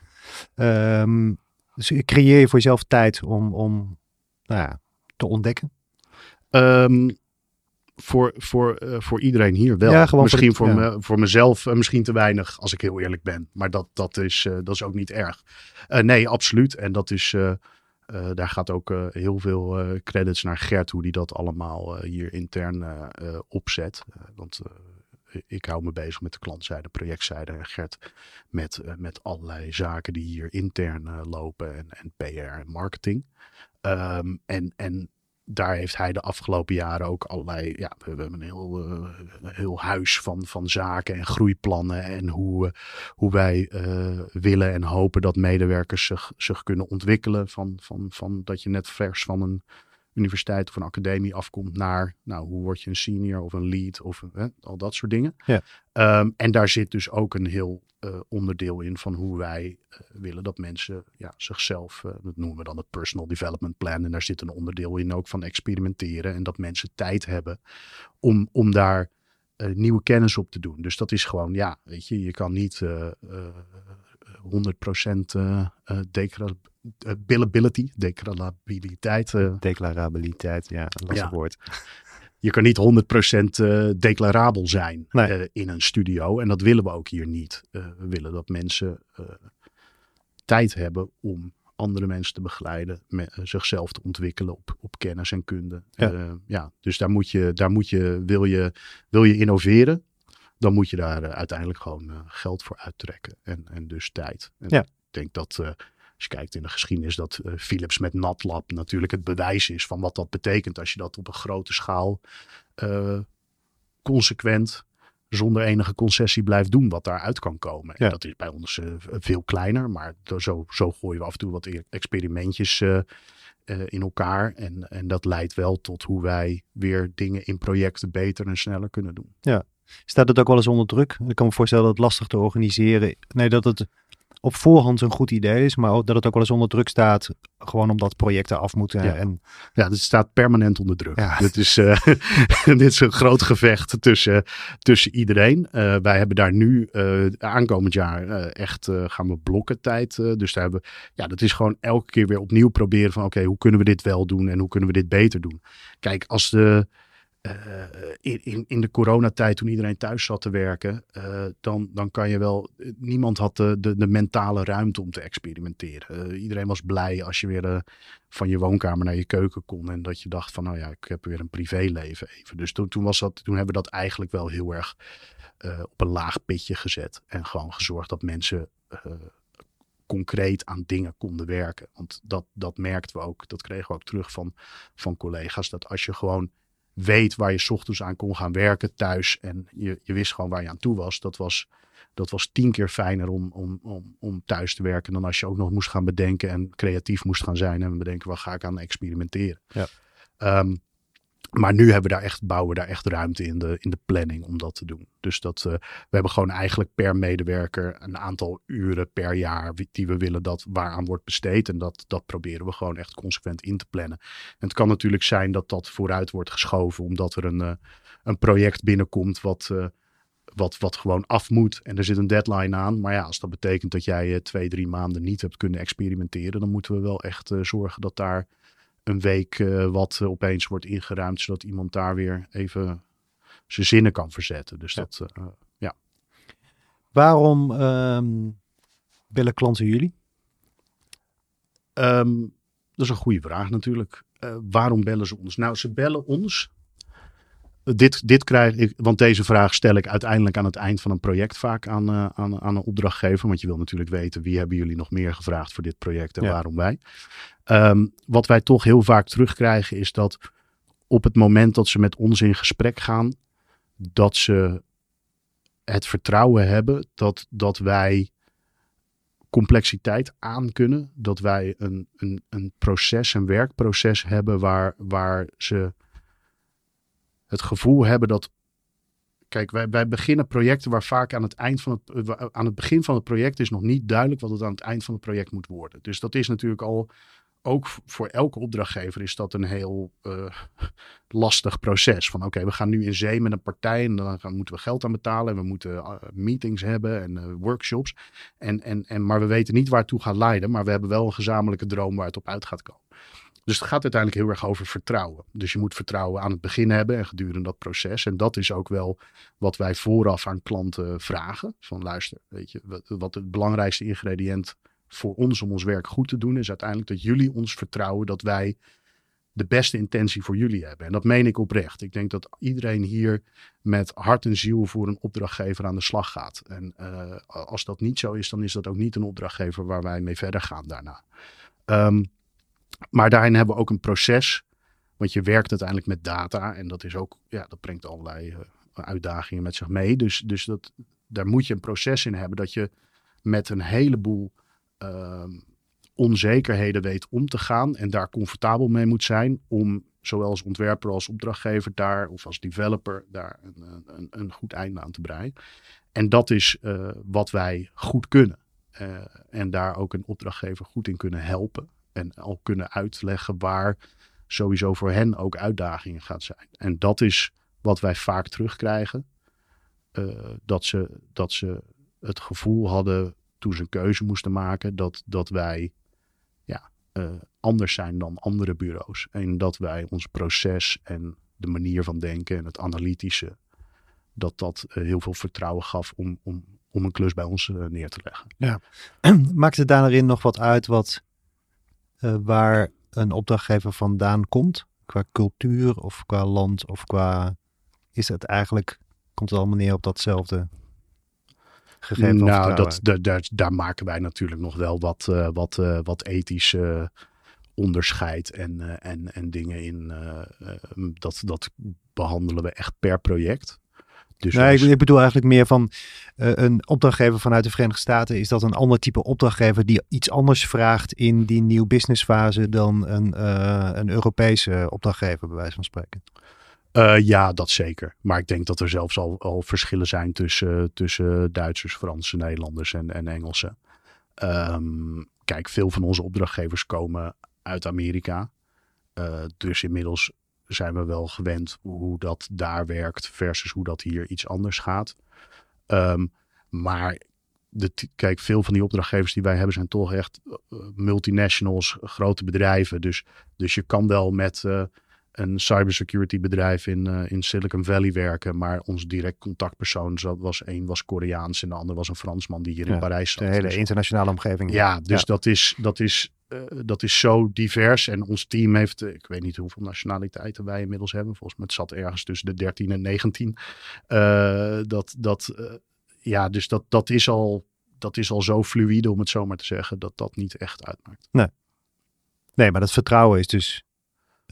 Ehm, dus creëer je voor jezelf tijd om, om nou ja, te ontdekken? Ehm, voor, voor, eh, voor iedereen hier wel. Ja, gewoon voor misschien voor, ja. me, voor mezelf eh, misschien te weinig, als ik heel eerlijk ben. Maar dat, dat, is, eh, dat is ook niet erg. Nee, absoluut. En dat is, daar gaat ook heel veel credits naar Gert, hoe die dat allemaal hier intern opzet. Want ik hou me bezig met de klantzijde, projectzijde. En Gert met, met allerlei zaken die hier intern lopen. En, en PR en marketing. Ehm, en, en daar heeft hij de afgelopen jaren ook allerlei. Ja, we hebben een heel, eh, heel huis van, van zaken en groeiplannen. En hoe, eh, hoe wij eh, willen en hopen dat medewerkers zich, zich kunnen ontwikkelen. Van, van, van dat je net vers van een universiteit of een academie afkomt naar. Nou, hoe word je een senior of een lead of hè, al dat soort dingen. Ja. Ehm, en daar zit dus ook een heel eh, onderdeel in van hoe wij eh, willen dat mensen ja, zichzelf, eh, dat noemen we dan het personal development plan. En daar zit een onderdeel in ook van experimenteren. En dat mensen tijd hebben om, om daar nieuwe kennis op te doen. Dus dat is gewoon, ja, weet je, je kan niet 100% eh eh degra- eh, billability, declarabiliteit. eh, Declarabiliteit, ja, een lastig Ja. woord. je kan niet 100% eh, declarabel zijn Nee. eh, in een studio. En dat willen we ook hier niet. Eh, we willen dat mensen eh, tijd hebben om andere mensen te begeleiden, me- eh, zichzelf te ontwikkelen op, op kennis en kunde. Ja, dus daar moet je, daar moet je, wil je, wil je innoveren, dan moet je daar eh, uiteindelijk gewoon eh, geld voor uittrekken en, en dus tijd. En Ja. Ik denk dat eh, als je kijkt in de geschiedenis dat Philips met NatLab natuurlijk het bewijs is van wat dat betekent als je dat op een grote schaal consequent zonder enige concessie blijft doen wat daaruit kan komen. Ja. En dat is bij ons veel kleiner, maar zo, zo gooien we af en toe wat e- experimentjes in elkaar. En, en dat leidt wel tot hoe wij weer dingen in projecten beter en sneller kunnen doen. Staat het ook wel eens onder druk? Ik kan me voorstellen dat het lastig te organiseren. Nee, dat het op voorhand een goed idee is, maar ook dat het ook wel eens onder druk staat. Gewoon omdat projecten af moeten. Ja. En Ja, dit staat permanent onder druk. Ja. Dit, is, eh, dit is een groot gevecht tussen, tussen iedereen. Eh, wij hebben daar nu eh, aankomend jaar echt gaan we blokken tijd. dus daar hebben ja, dat is gewoon elke keer weer opnieuw proberen van oké, hoe kunnen we dit wel doen en hoe kunnen we dit beter doen. Kijk, als de eh, in, in, in de coronatijd, toen iedereen thuis zat te werken, eh, dan, dan kan je wel. Niemand had de, de, mentale ruimte om te experimenteren. Eh, iedereen was blij als je weer eh, van je woonkamer naar je keuken kon. En dat je dacht van, nou ja, ik heb weer een privéleven even. Dus toen, toen, was dat, toen hebben we dat eigenlijk wel heel erg eh, op een laag pitje gezet. En gewoon gezorgd dat mensen eh, concreet aan dingen konden werken. Want dat, dat merkten we ook, dat kregen we ook terug van, van collega's. Dat als je gewoon weet waar je 's ochtends aan kon gaan werken thuis. En je, je wist gewoon waar je aan toe was. Dat was, dat was tien keer fijner om, om, om, om thuis te werken. Dan als je ook nog moest gaan bedenken en creatief moest gaan zijn. En bedenken, waar ga ik aan experimenteren. Ja. Ehm, maar nu hebben we daar echt, bouwen we daar echt ruimte in de, in de planning om dat te doen. Dus dat, eh, we hebben gewoon eigenlijk per medewerker een aantal uren per jaar die we willen dat waaraan wordt besteed. En dat, dat proberen we gewoon echt consequent in te plannen. En het kan natuurlijk zijn dat dat vooruit wordt geschoven omdat er een, eh, een project binnenkomt wat, eh, wat, wat gewoon af moet. En er zit een deadline aan. Maar ja, als dat betekent dat jij twee, drie maanden niet hebt kunnen experimenteren, dan moeten we wel echt zorgen dat daar een week eh, wat eh, opeens wordt ingeruimd, zodat iemand daar weer even zijn zinnen kan verzetten. Dus Ja. dat, eh, ja. waarom ehm, bellen klanten jullie? Ehm, dat is een goede vraag natuurlijk. Waarom bellen ze ons? Nou, ze bellen ons dit, dit krijg ik, want deze vraag stel ik uiteindelijk aan het eind van een project vaak aan, uh, aan, aan een opdrachtgever. Want je wil natuurlijk weten wie hebben jullie nog meer gevraagd voor dit project en waarom wij. Um, wat wij toch heel vaak terugkrijgen is dat op het moment dat ze met ons in gesprek gaan, dat ze het vertrouwen hebben dat, dat wij complexiteit aan kunnen. Dat wij een, een, een proces, een werkproces hebben waar, waar ze het gevoel hebben dat. Kijk, wij, wij beginnen projecten waar vaak aan het, eind van het, aan het begin van het project is nog niet duidelijk wat het aan het eind van het project moet worden. Dus dat is natuurlijk al ook voor elke opdrachtgever is dat een heel uh, lastig proces. Van oké, we gaan nu in zee met een partij en dan gaan, moeten we geld aan betalen. En we moeten uh, meetings hebben en workshops. En, en, en, maar we weten niet waar het toe gaat leiden. Maar we hebben wel een gezamenlijke droom waar het op uit gaat komen. Dus het gaat uiteindelijk heel erg over vertrouwen. Dus je moet vertrouwen aan het begin hebben en gedurende dat proces. En dat is ook wel wat wij vooraf aan klanten vragen. Van luister, weet je, wat, het belangrijkste ingrediënt voor ons om ons werk goed te doen, is uiteindelijk dat jullie ons vertrouwen dat wij de beste intentie voor jullie hebben. En dat meen ik oprecht. Ik denk dat iedereen hier met hart en ziel voor een opdrachtgever aan de slag gaat. En uh, als dat niet zo is, dan is dat ook niet een opdrachtgever waar wij mee verder gaan daarna. Um, maar daarin hebben we ook een proces. Want je werkt uiteindelijk met data. En dat is ook, ja, dat brengt allerlei uh, uitdagingen met zich mee. Dus, dus dat, daar moet je een proces in hebben dat je met een heleboel uh, onzekerheden weet om te gaan en daar comfortabel mee moet zijn om zowel als ontwerper als opdrachtgever daar of als developer daar een, een, een goed einde aan te breien. En dat is uh, wat wij goed kunnen. Uh, en daar ook een opdrachtgever goed in kunnen helpen. En al kunnen uitleggen waar sowieso voor hen ook uitdagingen gaat zijn. En dat is wat wij vaak terugkrijgen. Uh, dat, ze, dat ze het gevoel hadden toen ze een keuze moesten maken, dat, dat wij ja, uh, anders zijn dan andere bureaus. En dat wij ons proces en de manier van denken en het analytische, dat dat uh, heel veel vertrouwen gaf om, om, om een klus bij ons neer te leggen. Ja. Maakt het daarin nog wat uit wat, waar een opdrachtgever vandaan komt? Qua cultuur of qua land of qua... Is het eigenlijk, komt het allemaal neer op datzelfde gegeven nou, dat, dat, daar, daar maken wij natuurlijk nog wel wat, uh, wat, uh, wat ethische onderscheid en, en, en dingen in. dat, dat behandelen we echt per project. Dus nee, ik, ik, bedoel eigenlijk meer van een opdrachtgever vanuit de Verenigde Staten. Is dat een ander type opdrachtgever die iets anders vraagt in die nieuw businessfase dan een, een Europese opdrachtgever, bij wijze van spreken? Uh, ja, dat zeker. Maar ik denk dat er zelfs al, al verschillen zijn tussen, tussen Duitsers, Fransen, Nederlanders en, en Engelsen. Um, kijk, veel van onze opdrachtgevers komen uit Amerika. Uh, dus inmiddels zijn we wel gewend hoe dat daar werkt versus hoe dat hier iets anders gaat. Um, maar de, kijk, veel van die opdrachtgevers die wij hebben zijn toch echt uh, multinationals, grote bedrijven. Dus, dus je kan wel met een cybersecurity bedrijf in, uh, in Silicon Valley werken. Maar ons direct contactpersoon was één was Koreaans en de ander was een Fransman die hier ja, in Parijs zat. De hele dus, internationale omgeving. Ja, dus ja. dat is, dat is, uh, dat is zo divers. En ons team heeft, ik weet niet hoeveel nationaliteiten wij inmiddels hebben. Volgens mij het zat ergens tussen de 13 en 19. Uh, dat, dat, ja, dus dat, dat is al dat is al zo fluïde, om het zo maar te zeggen, dat dat niet echt uitmaakt. Nee. Nee, maar dat vertrouwen is dus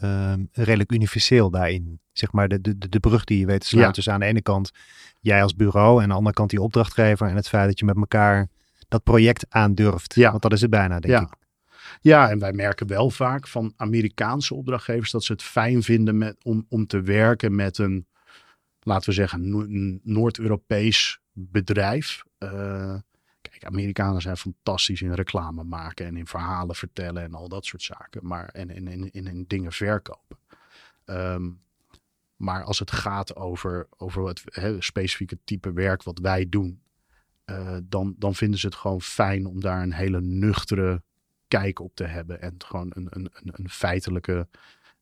um, redelijk universeel daarin. Zeg maar de, de, de brug die je weet te slaan ja. tussen aan de ene kant jij als bureau en aan de andere kant die opdrachtgever. En het feit dat je met elkaar dat project aandurft. Ja. Want dat is het bijna, denk ja. ik. Ja, en wij merken wel vaak van Amerikaanse opdrachtgevers dat ze het fijn vinden met, om, om te werken met een, laten we zeggen, Noord-Europees bedrijf. Uh, Kijk, Amerikanen zijn fantastisch in reclame maken en in verhalen vertellen en al dat soort zaken. Maar en in, in, in, in dingen verkopen. Um, maar als het gaat over, over het he, specifieke type werk wat wij doen, uh, dan, dan vinden ze het gewoon fijn om daar een hele nuchtere kijk op te hebben. En gewoon een, een, een feitelijke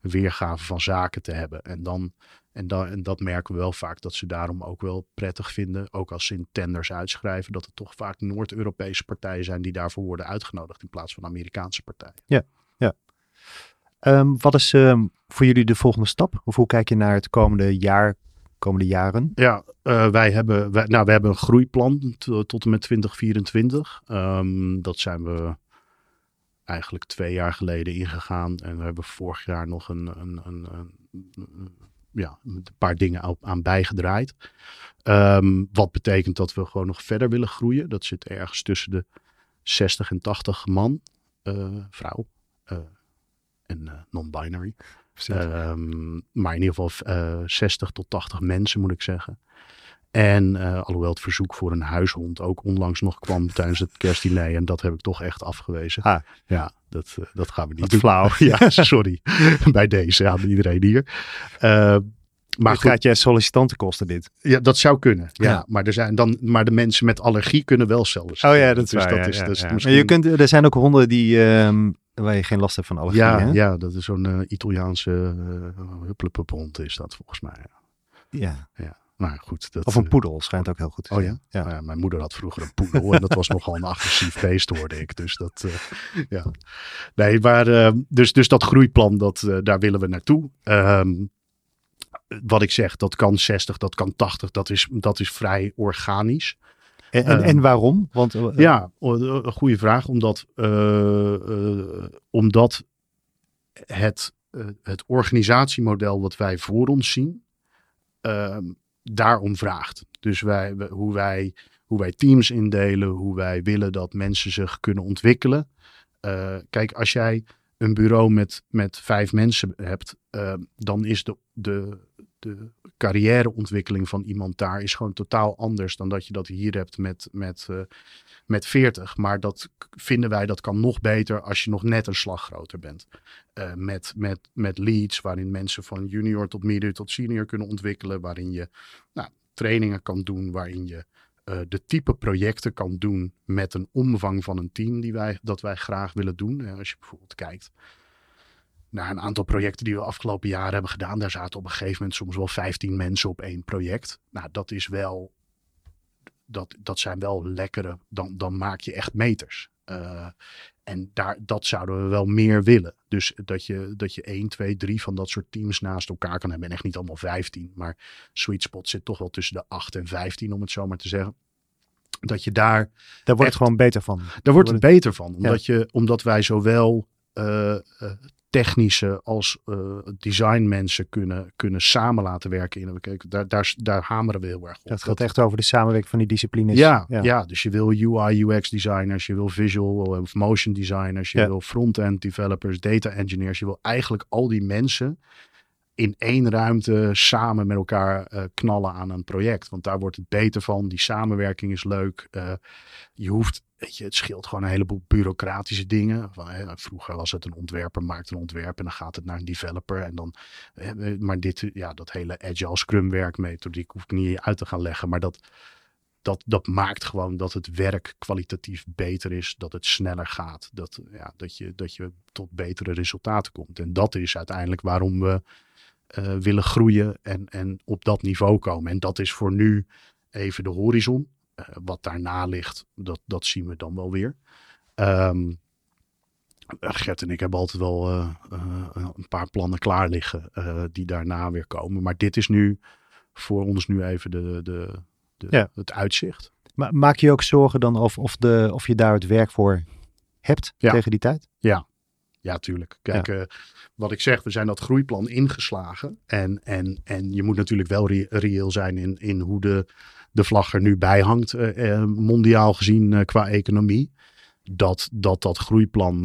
weergave van zaken te hebben. En dan en, dan, en dat merken we wel vaak dat ze daarom ook wel prettig vinden. Ook als ze in tenders uitschrijven, dat het toch vaak Noord-Europese partijen zijn die daarvoor worden uitgenodigd in plaats van Amerikaanse partijen. Ja, ja. Um, wat is um, voor jullie de volgende stap? Of hoe kijk je naar het komende jaar komende jaren? Ja, uh, wij, hebben, wij, nou, we hebben een groeiplan tot en met 2024. Um, dat zijn we eigenlijk twee jaar geleden ingegaan. En we hebben vorig jaar nog een, een, een, een ja, een paar dingen aan bijgedraaid. Um, wat betekent dat we gewoon nog verder willen groeien. Dat zit ergens tussen de 60 en 80 man, uh, vrouw uh, en uh, non-binary. Um, maar in ieder geval 60 tot 80 mensen moet ik zeggen. En alhoewel het verzoek voor een huishond ook onlangs nog kwam tijdens het kerstdiner. En dat heb ik toch echt afgewezen. Ah. Ja, dat, dat gaan we niet doen. flauw. ja, sorry. Bij deze aan iedereen hier. Uh, maar gaat je sollicitanten kosten dit. Ja, dat zou kunnen. Ja, ja, Maar, er zijn dan, maar de mensen met allergie kunnen wel zelfs. Oh ja, dat is dus waar, dat is, ja, dus ja. Misschien... je kunt, er zijn ook honden die, um, waar je geen last hebt van allergie. Ja, hè? ja dat is zo'n uh, Italiaanse uh, is dat volgens mij. Ja. ja. Maar goed. Dat, of een poedel schijnt ook heel goed te Oh ja? ja. Nou mijn moeder had vroeger een poedel en dat was nogal een agressief beest, hoorde ik. Dus dat, uh, ja. Nee, maar uh, dus, dus dat groeiplan, dat, uh, daar willen we naartoe. Um, wat ik zeg, dat kan 60, dat kan 80, dat is, dat is vrij organisch. En, en, en waarom? Want, ja, een goede vraag. Omdat, omdat het, het organisatiemodel wat wij voor ons zien, ehm, daarom vraagt. Dus wij, hoe, wij, hoe wij teams indelen, hoe wij willen dat mensen zich kunnen ontwikkelen. kijk, als jij een bureau met, met vijf mensen hebt, dan is de, de, de carrièreontwikkeling van iemand daar is gewoon totaal anders dan dat je dat hier hebt met, met, uh, met 40. Maar dat vinden wij, dat kan nog beter als je nog net een slag groter bent. Uh, met, met, met leads waarin mensen van junior tot midden tot senior kunnen ontwikkelen. Waarin je nou, trainingen kan doen, waarin je uh, de type projecten kan doen met een omvang van een team die wij, dat wij graag willen doen. als je bijvoorbeeld kijkt naar een aantal projecten die we afgelopen jaren hebben gedaan. Daar zaten op een gegeven moment soms wel 15 mensen op één project. Nou, dat is wel. Dat, dat zijn wel lekkere. Dan, dan maak je echt meters. Uh, en daar, dat zouden we wel meer willen. Dus dat je, dat je 1, 2, 3 van dat soort teams naast elkaar kan hebben. En echt niet allemaal 15. Maar Sweet Spot zit toch wel tussen de 8 en 15, om het zo maar te zeggen. Dat je daar. Daar wordt echt, het gewoon beter van. Daar wordt het beter van. Omdat, ja. je, omdat wij zowel uh, uh, technische als uh, designmensen kunnen, kunnen samen laten werken. In. Kijk, daar, daar, daar hameren we heel erg op. Dat gaat echt over de samenwerking van die disciplines. Ja, ja. ja dus je wil UI, UX designers, je wil visual of motion designers, je ja. wil front-end developers, data engineers. Je wil eigenlijk al die mensen in één ruimte samen met elkaar uh, knallen aan een project. Want daar wordt het beter van. Die samenwerking is leuk. Uh, je hoeft, weet je, het scheelt gewoon een heleboel bureaucratische dingen. Van, hè, vroeger was het een ontwerper maakt een ontwerp en dan gaat het naar een developer. En dan, maar dit, ja, dat hele agile scrum werkmethodiek hoef ik niet uit te gaan leggen. Maar dat, dat, dat maakt gewoon dat het werk kwalitatief beter is, dat het sneller gaat, dat, ja, dat, je, dat je tot betere resultaten komt. En dat is uiteindelijk waarom we uh, willen groeien en, en op dat niveau komen. En dat is voor nu even de horizon. Uh, wat daarna ligt, dat, dat zien we dan wel weer. Um, Gert en ik hebben altijd wel uh, een paar plannen klaar liggen die daarna weer komen. Maar dit is nu voor ons nu even de, de, de ja. het uitzicht. Maar maak je ook zorgen dan of, of, de, of je daar het werk voor hebt ja. tegen die tijd? Ja, ja, tuurlijk. Kijk, ja. uh, wat ik zeg, we zijn dat groeiplan ingeslagen. En, en, en je moet natuurlijk wel re reëel zijn in, in hoe de, de vlag er nu bij hangt, uh, uh, mondiaal gezien qua economie. Dat dat, dat groeiplan,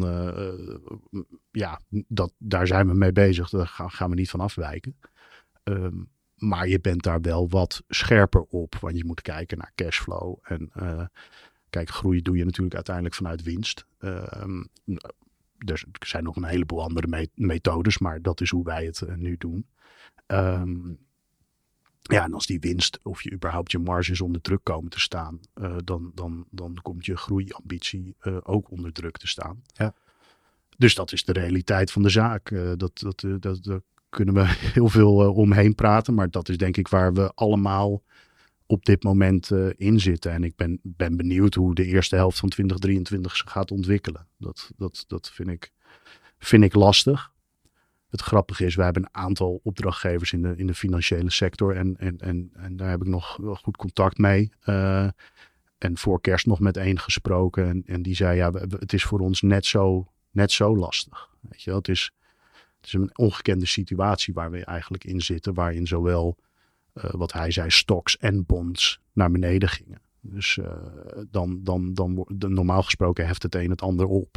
ja, dat, daar zijn we mee bezig. Daar gaan, we niet van afwijken. Um, maar je bent daar wel wat scherper op, want je moet kijken naar cashflow. En kijk, groei doe je natuurlijk uiteindelijk vanuit winst. Um, er zijn nog een heleboel andere me methodes, maar dat is hoe wij het nu doen. Um, ja, en als die winst of je überhaupt je marges onder druk komen te staan, uh, dan, dan, dan komt je groeiambitie uh, ook onder druk te staan. Ja. Dus dat is de realiteit van de zaak. dat, dat, dat, daar kunnen we heel veel omheen praten, maar dat is denk ik waar we allemaal op dit moment in zitten. En ik ben, ben benieuwd hoe de eerste helft van 2023 zich gaat ontwikkelen. Dat, dat, dat vind, ik, vind ik lastig. Het grappige is, wij hebben een aantal opdrachtgevers in de, in de financiële sector. En, en, en, en daar heb ik nog goed contact mee. Uh, en voor kerst nog met één gesproken. En, en die zei, ja, het is voor ons net zo, net zo lastig. Weet je wel? Het, is, het is een ongekende situatie waar we eigenlijk in zitten. Waarin zowel, uh, wat hij zei, stocks en bonds naar beneden gingen. Dus dan, dan, dan, dan, normaal gesproken heft het een het ander op.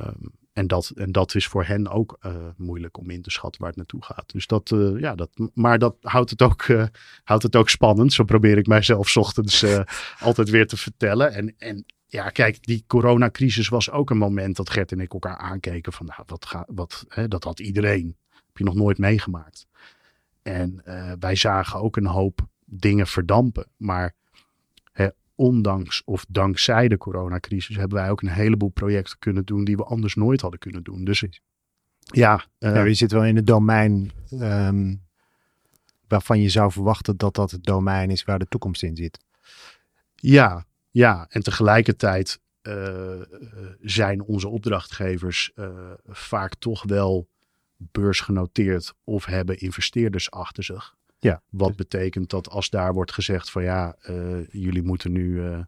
Um, en dat, en dat is voor hen ook uh, moeilijk om in te schatten waar het naartoe gaat. Dus dat, uh, ja, dat, maar dat houdt het, ook, uh, houdt het ook spannend. Zo probeer ik mijzelf ochtends altijd weer te vertellen. En, en ja, kijk, die coronacrisis was ook een moment dat Gert en ik elkaar aankeken van, nou, wat gaat, wat, hè, dat had iedereen. Heb je nog nooit meegemaakt. En wij zagen ook een hoop dingen verdampen. Maar ondanks of dankzij de coronacrisis hebben wij ook een heleboel projecten kunnen doen die we anders nooit hadden kunnen doen. Dus ja. Uh, ja je zit wel in het domein um, waarvan je zou verwachten dat dat het domein is waar de toekomst in zit. Ja, ja. En tegelijkertijd uh, zijn onze opdrachtgevers uh, vaak toch wel beursgenoteerd of hebben investeerders achter zich. Ja. Wat betekent dat als daar wordt gezegd van ja, uh, jullie moeten nu uh, eh, 25%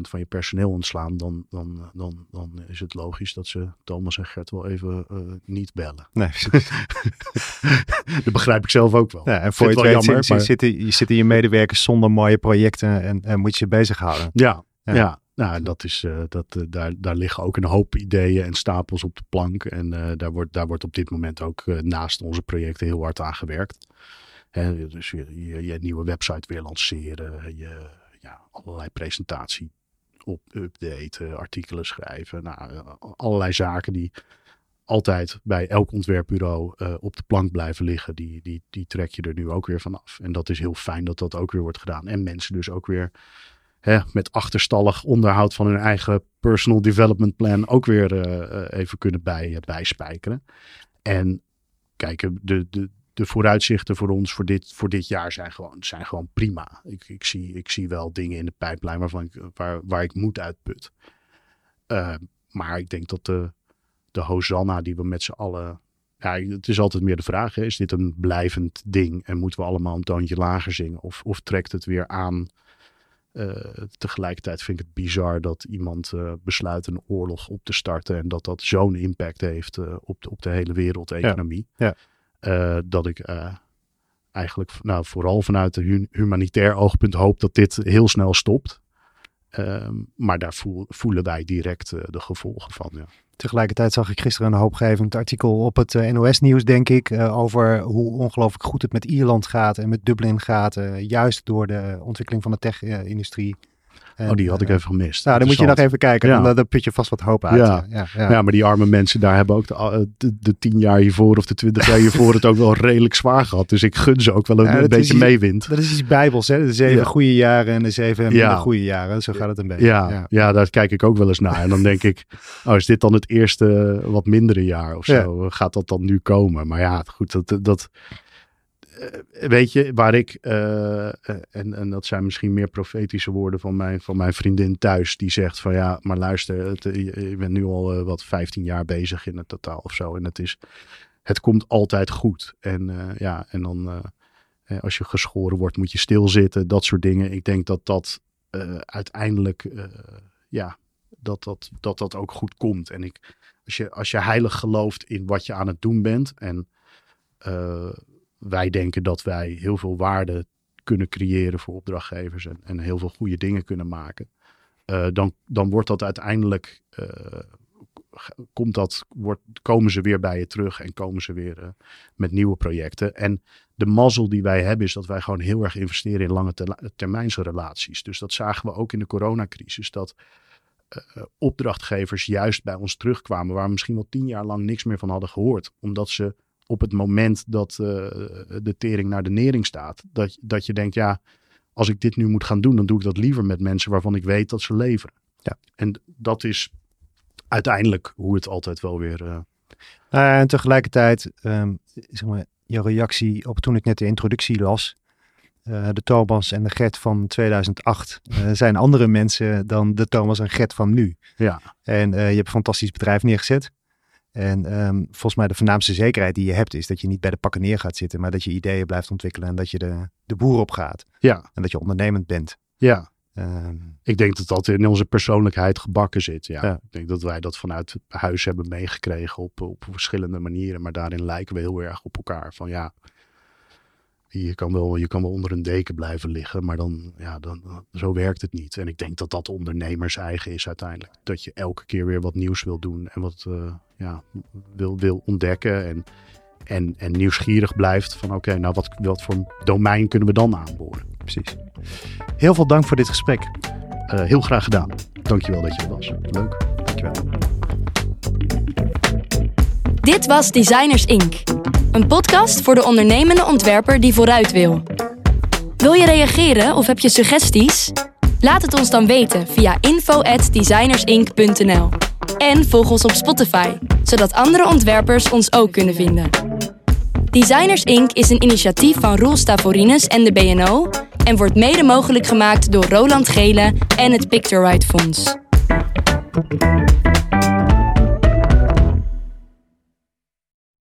van je personeel ontslaan, dan, dan, dan, dan is het logisch dat ze Thomas en Gert wel even uh, niet bellen. Nee. dat begrijp ik zelf ook wel. Ja, en voor je het weet jammer, maar... zitten, je zitten je medewerkers zonder mooie projecten en, en moet je je bezighouden. Ja, ja. ja. Nou, dat is, uh, dat, uh, daar, daar liggen ook een hoop ideeën en stapels op de plank. En uh, daar, wordt, daar wordt op dit moment ook naast onze projecten heel hard aan gewerkt. Hè, dus je, je, je, nieuwe website weer lanceren, je, ja, allerlei presentatie op updaten, artikelen schrijven. Nou, allerlei zaken die altijd bij elk ontwerpbureau op de plank blijven liggen. Die, die, die trek je er nu ook weer vanaf. En dat is heel fijn dat dat ook weer wordt gedaan. En mensen dus ook weer met achterstallig onderhoud van hun eigen personal development plan ook weer uh, even kunnen bij, bijspijkeren. En kijk, de, de, de vooruitzichten voor ons voor dit, voor dit jaar zijn gewoon, zijn gewoon prima. Ik, ik, zie, ik zie wel dingen in de pijplijn waarvan ik, waar, waar ik moet uitput. Uh, maar ik denk dat de, de Hosanna die we met z'n allen. Ja, het is altijd meer de vraag: hè, is dit een blijvend ding en moeten we allemaal een toontje lager zingen? Of, of trekt het weer aan tegelijkertijd vind ik het bizar dat iemand uh, besluit een oorlog op te starten en dat dat zo'n impact heeft uh, op, de, op de hele wereldeconomie. Ja. ja. dat ik eigenlijk nou, vooral vanuit een humanitair oogpunt hoop dat dit heel snel stopt. Ehm, maar daar voel, voelen wij direct de gevolgen van. Tegelijkertijd zag ik gisteren een hoopgevend artikel op het uh, NOS-nieuws, denk ik, uh, over hoe ongelooflijk goed het met Ierland gaat en met Dublin gaat, juist door de ontwikkeling van de tech-industrie. En, oh, die had ik even gemist. Nou, dan moet je nog even kijken. Dan, dan put je vast wat hoop uit. Ja. Ja, ja. ja, maar die arme mensen daar hebben ook de, de, de tien jaar hiervoor of de twintig jaar hiervoor het ook wel redelijk zwaar gehad. Dus ik gun ze ook wel een, een beetje meewind. Dat is iets bijbels, hè? De zeven goede jaren en de zeven minder goede jaren. Zo gaat het een beetje. Ja, ja. daar kijk ik ook wel eens naar. En dan denk ik, oh, is dit dan het eerste wat mindere jaar of zo? Gaat dat dan nu komen? Maar ja, goed, dat... dat eh, weet je, waar ik, uh, en, en dat zijn misschien meer profetische woorden van mijn, van mijn vriendin thuis, die zegt van ja, maar luister, het, je bent nu al wat 15 jaar bezig in het totaal of zo. En het is, het komt altijd goed. En ja, en dan als je geschoren wordt, moet je stilzitten, dat soort dingen. Ik denk dat dat uiteindelijk, ja, dat dat, dat dat ook goed komt. En ik, als je, als je heilig gelooft in wat je aan het doen bent en wij denken dat wij heel veel waarde kunnen creëren voor opdrachtgevers en, en heel veel goede dingen kunnen maken. Uh, dan, dan wordt dat uiteindelijk, uh, komt dat, wordt, komen ze weer bij je terug en komen ze weer uh, met nieuwe projecten. En de mazzel die wij hebben is dat wij gewoon heel erg investeren in lange termijnse relaties. Dus dat zagen we ook in de coronacrisis, dat opdrachtgevers juist bij ons terugkwamen waar we misschien wel tien jaar lang niks meer van hadden gehoord. Omdat ze op het moment dat uh, de tering naar de nering staat, dat, dat je denkt, ja, als ik dit nu moet gaan doen, dan doe ik dat liever met mensen waarvan ik weet dat ze leveren. Ja. En dat is uiteindelijk hoe het altijd wel weer. Uh... Uh, en tegelijkertijd, um, zeg maar, je reactie op toen ik net de introductie las. Uh, de Thomas en de Gert van 2008 zijn andere mensen dan de Thomas en Gert van nu. Ja. En je hebt een fantastisch bedrijf neergezet. En ehm, volgens mij de voornaamste zekerheid die je hebt is dat je niet bij de pakken neer gaat zitten, maar dat je ideeën blijft ontwikkelen en dat je de, de boer op gaat. Ja. En dat je ondernemend bent. Ja. Ehm, Ik denk dat dat in onze persoonlijkheid gebakken zit. Ja. Ja. Ik denk dat wij dat vanuit huis hebben meegekregen op, op verschillende manieren. Maar daarin lijken we heel erg op elkaar. Van ja, je kan wel, je kan wel onder een deken blijven liggen, maar dan, ja, dan, zo werkt het niet. En ik denk dat dat ondernemers eigen is uiteindelijk. Dat je elke keer weer wat nieuws wil doen en wat eh, ja, wil, wil ontdekken. En, en, en nieuwsgierig blijft van oké, nou wat, wat voor domein kunnen we dan aanboren? precies. Heel veel dank voor dit gesprek. Eh, heel graag gedaan. Dankjewel dat je er was. Leuk. Dankjewel. Dit was Designers Inc. Een podcast voor de ondernemende ontwerper die vooruit wil. Wil je reageren of heb je suggesties? Laat het ons dan weten via info@designersinc.nl. En volg ons op Spotify, zodat andere ontwerpers ons ook kunnen vinden. Designers Inc. is een initiatief van Roel Stavorines en de BNO en wordt mede mogelijk gemaakt door Roland Gele en het Picturite Fonds.